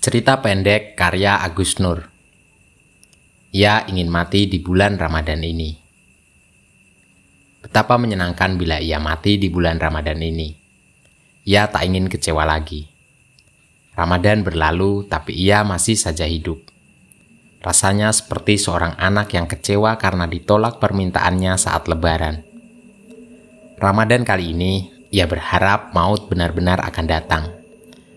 Cerita pendek karya Agus Nur. Ia ingin mati di bulan Ramadan ini. Betapa menyenangkan bila ia mati di bulan Ramadan ini. Ia tak ingin kecewa lagi. Ramadan berlalu, tapi ia masih saja hidup. Rasanya seperti seorang anak yang kecewa karena ditolak permintaannya saat Lebaran. Ramadan kali ini, ia berharap maut benar-benar akan datang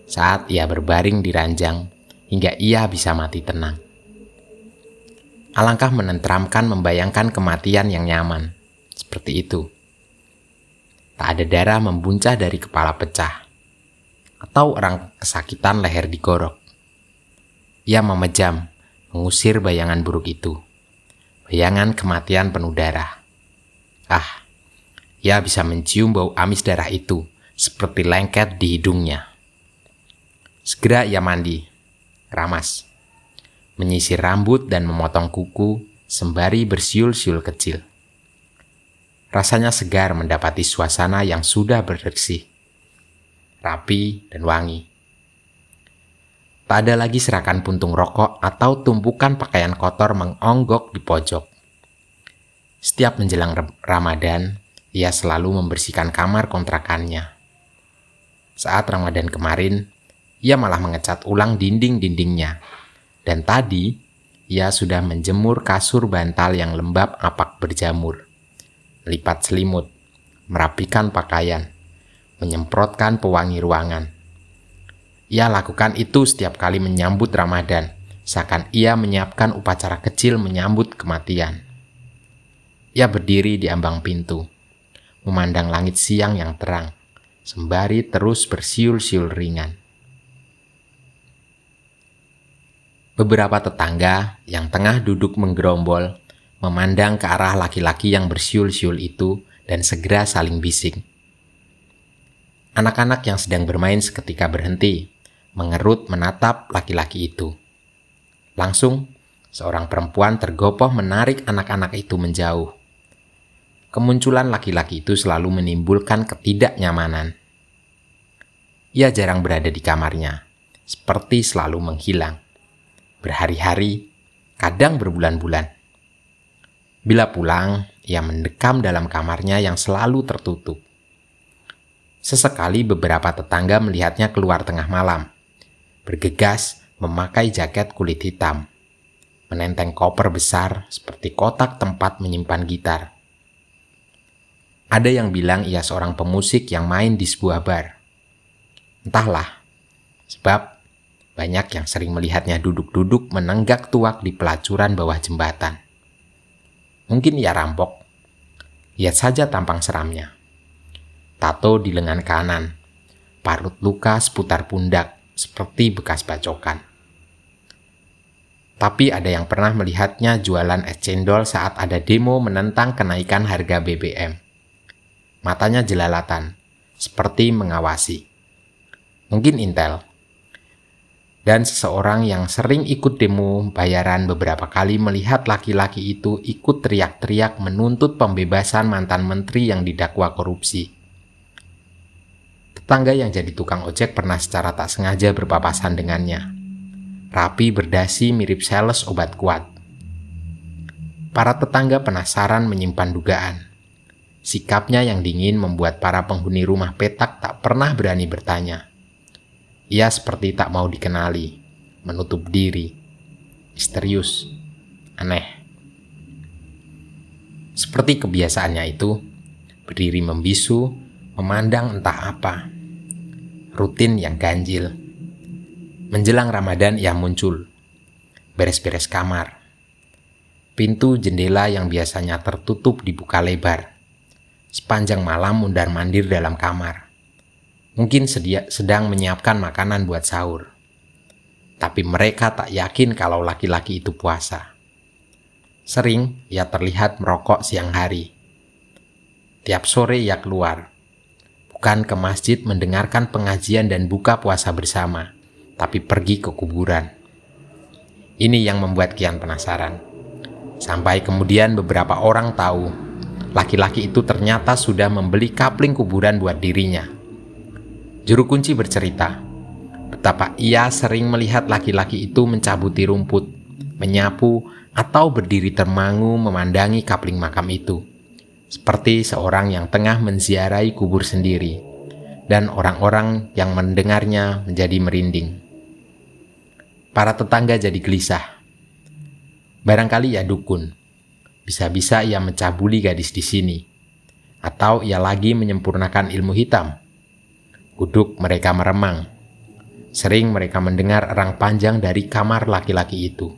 saat ia berbaring di ranjang hingga ia bisa mati tenang. Alangkah menenteramkan membayangkan kematian yang nyaman, seperti itu. Tak ada darah membuncah dari kepala pecah, atau orang kesakitan leher digorok. Ia memejam, mengusir bayangan buruk itu. Bayangan kematian penuh darah. Ah, ia bisa mencium bau amis darah itu, seperti lengket di hidungnya. Segera ia mandi, ramas, menyisir rambut dan memotong kuku sembari bersiul-siul kecil. Rasanya segar mendapati suasana yang sudah bersih, rapi, dan wangi. Tak ada lagi serakan puntung rokok atau tumpukan pakaian kotor mengonggok di pojok. Setiap menjelang Ramadan, ia selalu membersihkan kamar kontrakannya. Saat Ramadan kemarin, ia malah mengecat ulang dinding-dindingnya. Dan tadi, ia sudah menjemur kasur bantal yang lembab apak berjamur. Lipat selimut, merapikan pakaian, menyemprotkan pewangi ruangan. Ia lakukan itu setiap kali menyambut Ramadan, seakan ia menyiapkan upacara kecil menyambut kematian. Ia berdiri di ambang pintu, memandang langit siang yang terang, sembari terus bersiul-siul ringan. Beberapa tetangga yang tengah duduk menggerombol memandang ke arah laki-laki yang bersiul-siul itu dan segera saling bising. Anak-anak yang sedang bermain seketika berhenti, mengerut menatap laki-laki itu. Langsung, seorang perempuan tergopoh menarik anak-anak itu menjauh. Kemunculan laki-laki itu selalu menimbulkan ketidaknyamanan. Ia jarang berada di kamarnya, seperti selalu menghilang berhari-hari, kadang berbulan-bulan. Bila pulang, ia mendekam dalam kamarnya yang selalu tertutup. Sesekali beberapa tetangga melihatnya keluar tengah malam, bergegas memakai jaket kulit hitam, menenteng koper besar seperti kotak tempat menyimpan gitar. Ada yang bilang ia seorang pemusik yang main di sebuah bar. Entahlah, sebab banyak yang sering melihatnya duduk-duduk menenggak tuak di pelacuran bawah jembatan. Mungkin ia rampok. Lihat saja tampang seramnya. Tato di lengan kanan, parut luka seputar pundak seperti bekas bacokan. Tapi ada yang pernah melihatnya jualan es cendol saat ada demo menentang kenaikan harga BBM. Matanya jelalatan, seperti mengawasi. Mungkin Intel dan seseorang yang sering ikut demo bayaran beberapa kali melihat laki-laki itu ikut teriak-teriak menuntut pembebasan mantan menteri yang didakwa korupsi. Tetangga yang jadi tukang ojek pernah secara tak sengaja berpapasan dengannya. Rapi berdasi mirip sales obat kuat. Para tetangga penasaran menyimpan dugaan. Sikapnya yang dingin membuat para penghuni rumah petak tak pernah berani bertanya ia seperti tak mau dikenali, menutup diri, misterius, aneh. Seperti kebiasaannya itu, berdiri membisu, memandang entah apa, rutin yang ganjil. Menjelang Ramadan ia muncul, beres-beres kamar. Pintu jendela yang biasanya tertutup dibuka lebar. Sepanjang malam mundar-mandir dalam kamar Mungkin sedia, sedang menyiapkan makanan buat sahur. Tapi mereka tak yakin kalau laki-laki itu puasa. Sering ia terlihat merokok siang hari. Tiap sore ia keluar. Bukan ke masjid mendengarkan pengajian dan buka puasa bersama, tapi pergi ke kuburan. Ini yang membuat Kian penasaran. Sampai kemudian beberapa orang tahu laki-laki itu ternyata sudah membeli kapling kuburan buat dirinya Juru kunci bercerita, betapa ia sering melihat laki-laki itu mencabuti rumput, menyapu, atau berdiri termangu memandangi kapling makam itu, seperti seorang yang tengah menziarahi kubur sendiri, dan orang-orang yang mendengarnya menjadi merinding. Para tetangga jadi gelisah. Barangkali ia dukun. Bisa-bisa ia mencabuli gadis di sini. Atau ia lagi menyempurnakan ilmu hitam. Kuduk mereka meremang. Sering mereka mendengar erang panjang dari kamar laki-laki itu.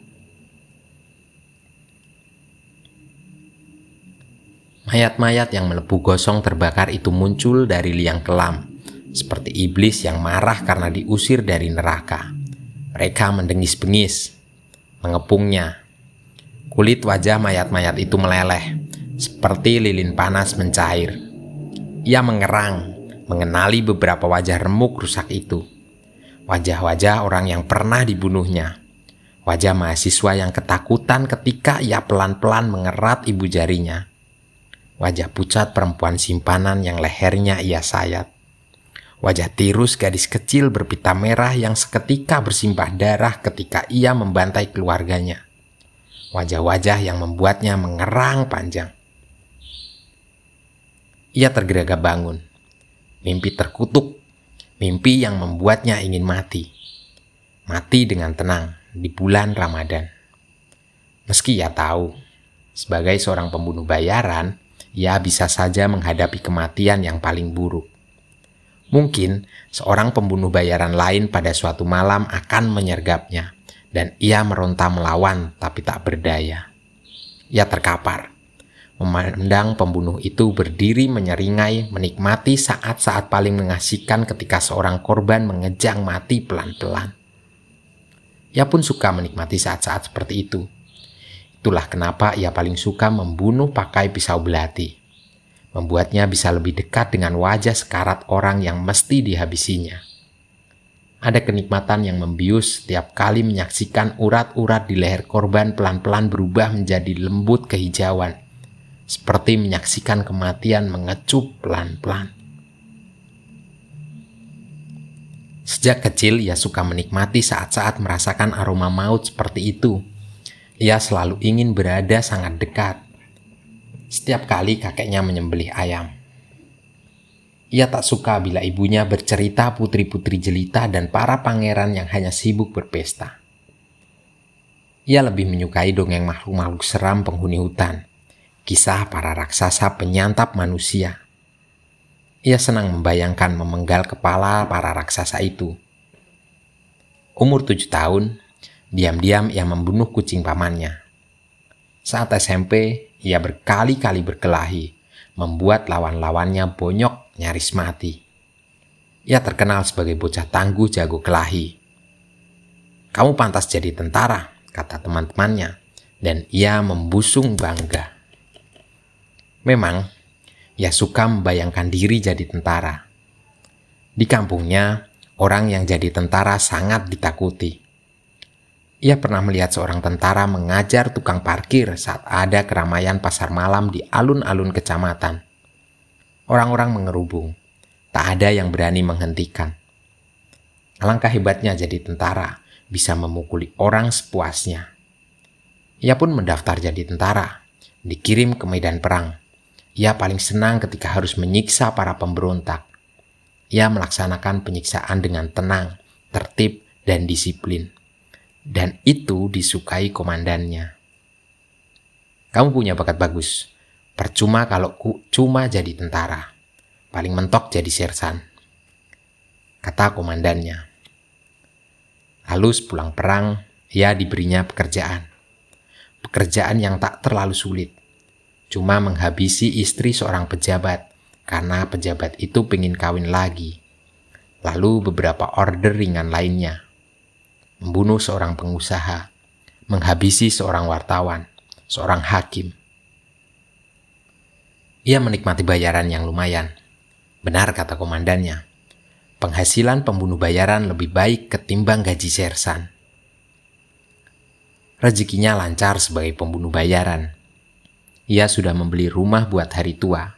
Mayat-mayat yang melepuh gosong terbakar itu muncul dari liang kelam, seperti iblis yang marah karena diusir dari neraka. Mereka mendengis-bengis, mengepungnya. Kulit wajah mayat-mayat itu meleleh, seperti lilin panas mencair. Ia mengerang, mengenali beberapa wajah remuk rusak itu. Wajah-wajah orang yang pernah dibunuhnya. Wajah mahasiswa yang ketakutan ketika ia pelan-pelan mengerat ibu jarinya wajah pucat perempuan simpanan yang lehernya ia sayat. Wajah tirus gadis kecil berpita merah yang seketika bersimpah darah ketika ia membantai keluarganya. Wajah-wajah yang membuatnya mengerang panjang. Ia tergeraga bangun. Mimpi terkutuk. Mimpi yang membuatnya ingin mati. Mati dengan tenang di bulan Ramadan. Meski ia tahu, sebagai seorang pembunuh bayaran, ia bisa saja menghadapi kematian yang paling buruk. Mungkin seorang pembunuh bayaran lain pada suatu malam akan menyergapnya, dan ia meronta melawan tapi tak berdaya. Ia terkapar, memandang pembunuh itu berdiri menyeringai menikmati saat-saat paling mengasihkan ketika seorang korban mengejang mati pelan-pelan. Ia pun suka menikmati saat-saat seperti itu Itulah kenapa ia paling suka membunuh pakai pisau belati. Membuatnya bisa lebih dekat dengan wajah sekarat orang yang mesti dihabisinya. Ada kenikmatan yang membius setiap kali menyaksikan urat-urat di leher korban pelan-pelan berubah menjadi lembut kehijauan. Seperti menyaksikan kematian mengecup pelan-pelan. Sejak kecil ia suka menikmati saat-saat merasakan aroma maut seperti itu ia selalu ingin berada sangat dekat. Setiap kali kakeknya menyembelih ayam. Ia tak suka bila ibunya bercerita putri-putri jelita dan para pangeran yang hanya sibuk berpesta. Ia lebih menyukai dongeng makhluk-makhluk seram penghuni hutan, kisah para raksasa penyantap manusia. Ia senang membayangkan memenggal kepala para raksasa itu. Umur tujuh tahun, Diam-diam ia membunuh kucing pamannya. Saat SMP, ia berkali-kali berkelahi, membuat lawan-lawannya bonyok nyaris mati. Ia terkenal sebagai bocah tangguh jago kelahi. Kamu pantas jadi tentara, kata teman-temannya, dan ia membusung bangga. Memang, ia suka membayangkan diri jadi tentara. Di kampungnya, orang yang jadi tentara sangat ditakuti. Ia pernah melihat seorang tentara mengajar tukang parkir saat ada keramaian pasar malam di alun-alun kecamatan. Orang-orang mengerubung. Tak ada yang berani menghentikan. Alangkah hebatnya jadi tentara, bisa memukuli orang sepuasnya. Ia pun mendaftar jadi tentara, dikirim ke medan perang. Ia paling senang ketika harus menyiksa para pemberontak. Ia melaksanakan penyiksaan dengan tenang, tertib, dan disiplin dan itu disukai komandannya. Kamu punya bakat bagus. Percuma kalau ku cuma jadi tentara. Paling mentok jadi sersan. Kata komandannya. Lalu sepulang perang, ia diberinya pekerjaan. Pekerjaan yang tak terlalu sulit. Cuma menghabisi istri seorang pejabat karena pejabat itu pengen kawin lagi. Lalu beberapa order ringan lainnya membunuh seorang pengusaha, menghabisi seorang wartawan, seorang hakim. Ia menikmati bayaran yang lumayan. Benar kata komandannya, penghasilan pembunuh bayaran lebih baik ketimbang gaji sersan. Rezekinya lancar sebagai pembunuh bayaran. Ia sudah membeli rumah buat hari tua.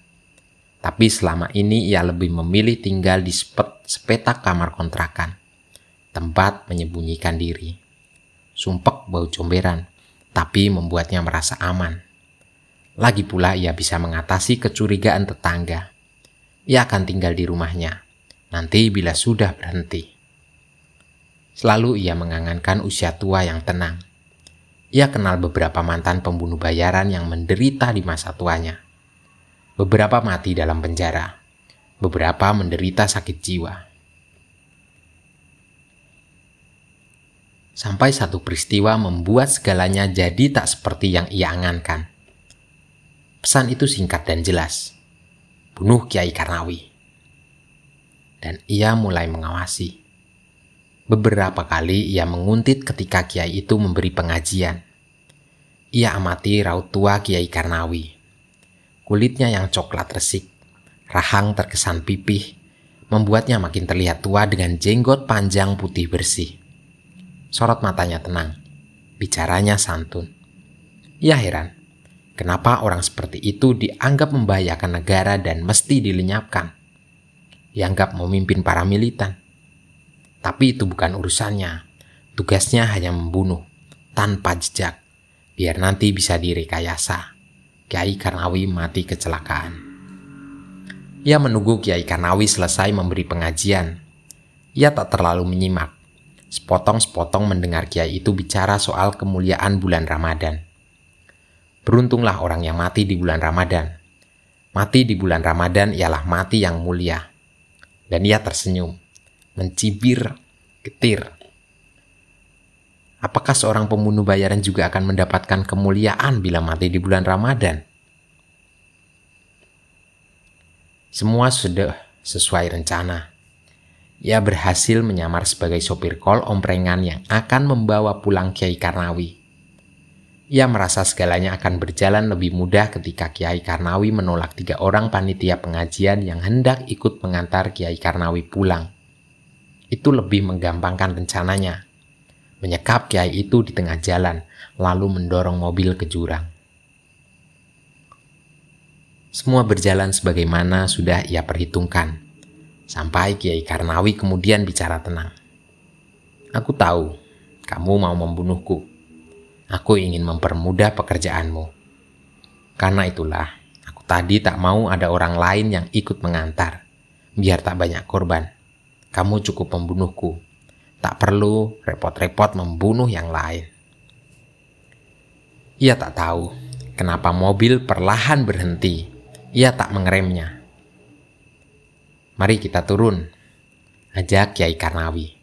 Tapi selama ini ia lebih memilih tinggal di sepet, sepetak kamar kontrakan tempat menyembunyikan diri. Sumpek bau comberan, tapi membuatnya merasa aman. Lagi pula ia bisa mengatasi kecurigaan tetangga. Ia akan tinggal di rumahnya, nanti bila sudah berhenti. Selalu ia mengangankan usia tua yang tenang. Ia kenal beberapa mantan pembunuh bayaran yang menderita di masa tuanya. Beberapa mati dalam penjara, beberapa menderita sakit jiwa. Sampai satu peristiwa membuat segalanya jadi tak seperti yang ia angankan. Pesan itu singkat dan jelas. Bunuh Kiai Karnawi. Dan ia mulai mengawasi. Beberapa kali ia menguntit ketika Kiai itu memberi pengajian. Ia amati raut tua Kiai Karnawi. Kulitnya yang coklat resik, rahang terkesan pipih, membuatnya makin terlihat tua dengan jenggot panjang putih bersih. Sorot matanya tenang. Bicaranya santun. Ia heran, kenapa orang seperti itu dianggap membahayakan negara dan mesti dilenyapkan. Dianggap memimpin para militan. Tapi itu bukan urusannya. Tugasnya hanya membunuh, tanpa jejak, biar nanti bisa direkayasa. Kiai Karnawi mati kecelakaan. Ia menunggu Kiai Karnawi selesai memberi pengajian. Ia tak terlalu menyimak sepotong-sepotong mendengar kiai itu bicara soal kemuliaan bulan Ramadan. Beruntunglah orang yang mati di bulan Ramadan. Mati di bulan Ramadan ialah mati yang mulia. Dan ia tersenyum, mencibir, getir. Apakah seorang pembunuh bayaran juga akan mendapatkan kemuliaan bila mati di bulan Ramadan? Semua sudah sesuai rencana ia berhasil menyamar sebagai sopir kol omprengan yang akan membawa pulang Kiai Karnawi. Ia merasa segalanya akan berjalan lebih mudah ketika Kiai Karnawi menolak tiga orang panitia pengajian yang hendak ikut mengantar Kiai Karnawi pulang. Itu lebih menggampangkan rencananya. Menyekap Kiai itu di tengah jalan, lalu mendorong mobil ke jurang. Semua berjalan sebagaimana sudah ia perhitungkan. Sampai Kiai Karnawi kemudian bicara tenang. Aku tahu kamu mau membunuhku. Aku ingin mempermudah pekerjaanmu. Karena itulah, aku tadi tak mau ada orang lain yang ikut mengantar. Biar tak banyak korban. Kamu cukup membunuhku. Tak perlu repot-repot membunuh yang lain. Ia tak tahu kenapa mobil perlahan berhenti. Ia tak mengeremnya Mari kita turun. Ajak Kiai Karnawi.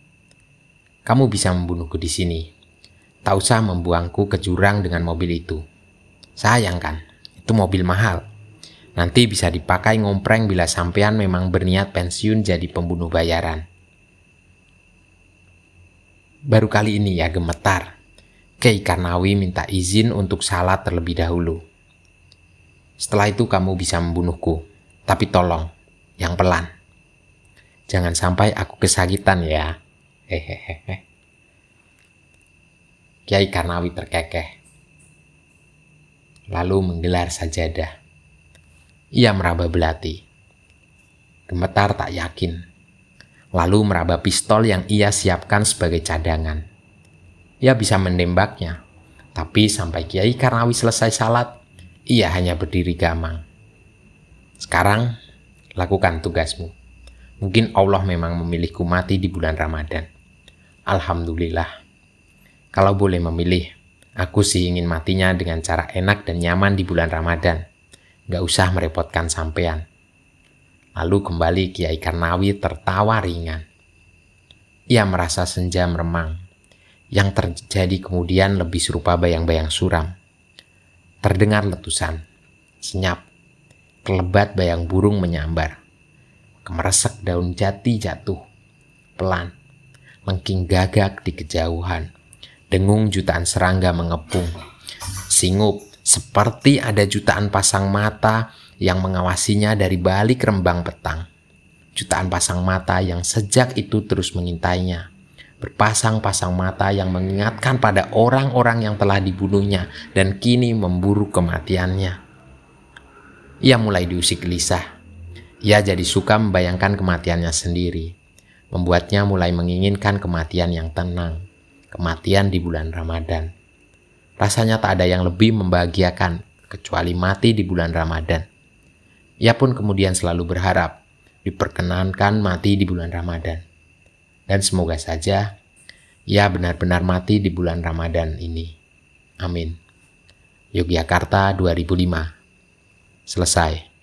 Kamu bisa membunuhku di sini. Tak usah membuangku ke jurang dengan mobil itu. Sayang kan, itu mobil mahal. Nanti bisa dipakai ngompreng bila sampean memang berniat pensiun jadi pembunuh bayaran. Baru kali ini ya gemetar. Kiai Karnawi minta izin untuk salat terlebih dahulu. Setelah itu kamu bisa membunuhku. Tapi tolong, yang pelan. Jangan sampai aku kesakitan ya. Hehehe. Kiai Karnawi terkekeh. Lalu menggelar sajadah. Ia meraba belati. Gemetar tak yakin. Lalu meraba pistol yang ia siapkan sebagai cadangan. Ia bisa menembaknya. Tapi sampai Kiai Karnawi selesai salat, ia hanya berdiri gamang. Sekarang, lakukan tugasmu. Mungkin Allah memang memilihku mati di bulan Ramadan. Alhamdulillah. Kalau boleh memilih, aku sih ingin matinya dengan cara enak dan nyaman di bulan Ramadan. Gak usah merepotkan sampean. Lalu kembali Kiai Karnawi tertawa ringan. Ia merasa senja meremang. Yang terjadi kemudian lebih serupa bayang-bayang suram. Terdengar letusan, senyap, kelebat bayang burung menyambar kemeresek daun jati jatuh. Pelan, lengking gagak di kejauhan. Dengung jutaan serangga mengepung. Singup seperti ada jutaan pasang mata yang mengawasinya dari balik rembang petang. Jutaan pasang mata yang sejak itu terus mengintainya. Berpasang-pasang mata yang mengingatkan pada orang-orang yang telah dibunuhnya dan kini memburu kematiannya. Ia mulai diusik gelisah ia jadi suka membayangkan kematiannya sendiri. membuatnya mulai menginginkan kematian yang tenang, kematian di bulan Ramadan. Rasanya tak ada yang lebih membahagiakan kecuali mati di bulan Ramadan. Ia pun kemudian selalu berharap diperkenankan mati di bulan Ramadan. Dan semoga saja ia benar-benar mati di bulan Ramadan ini. Amin. Yogyakarta 2005. Selesai.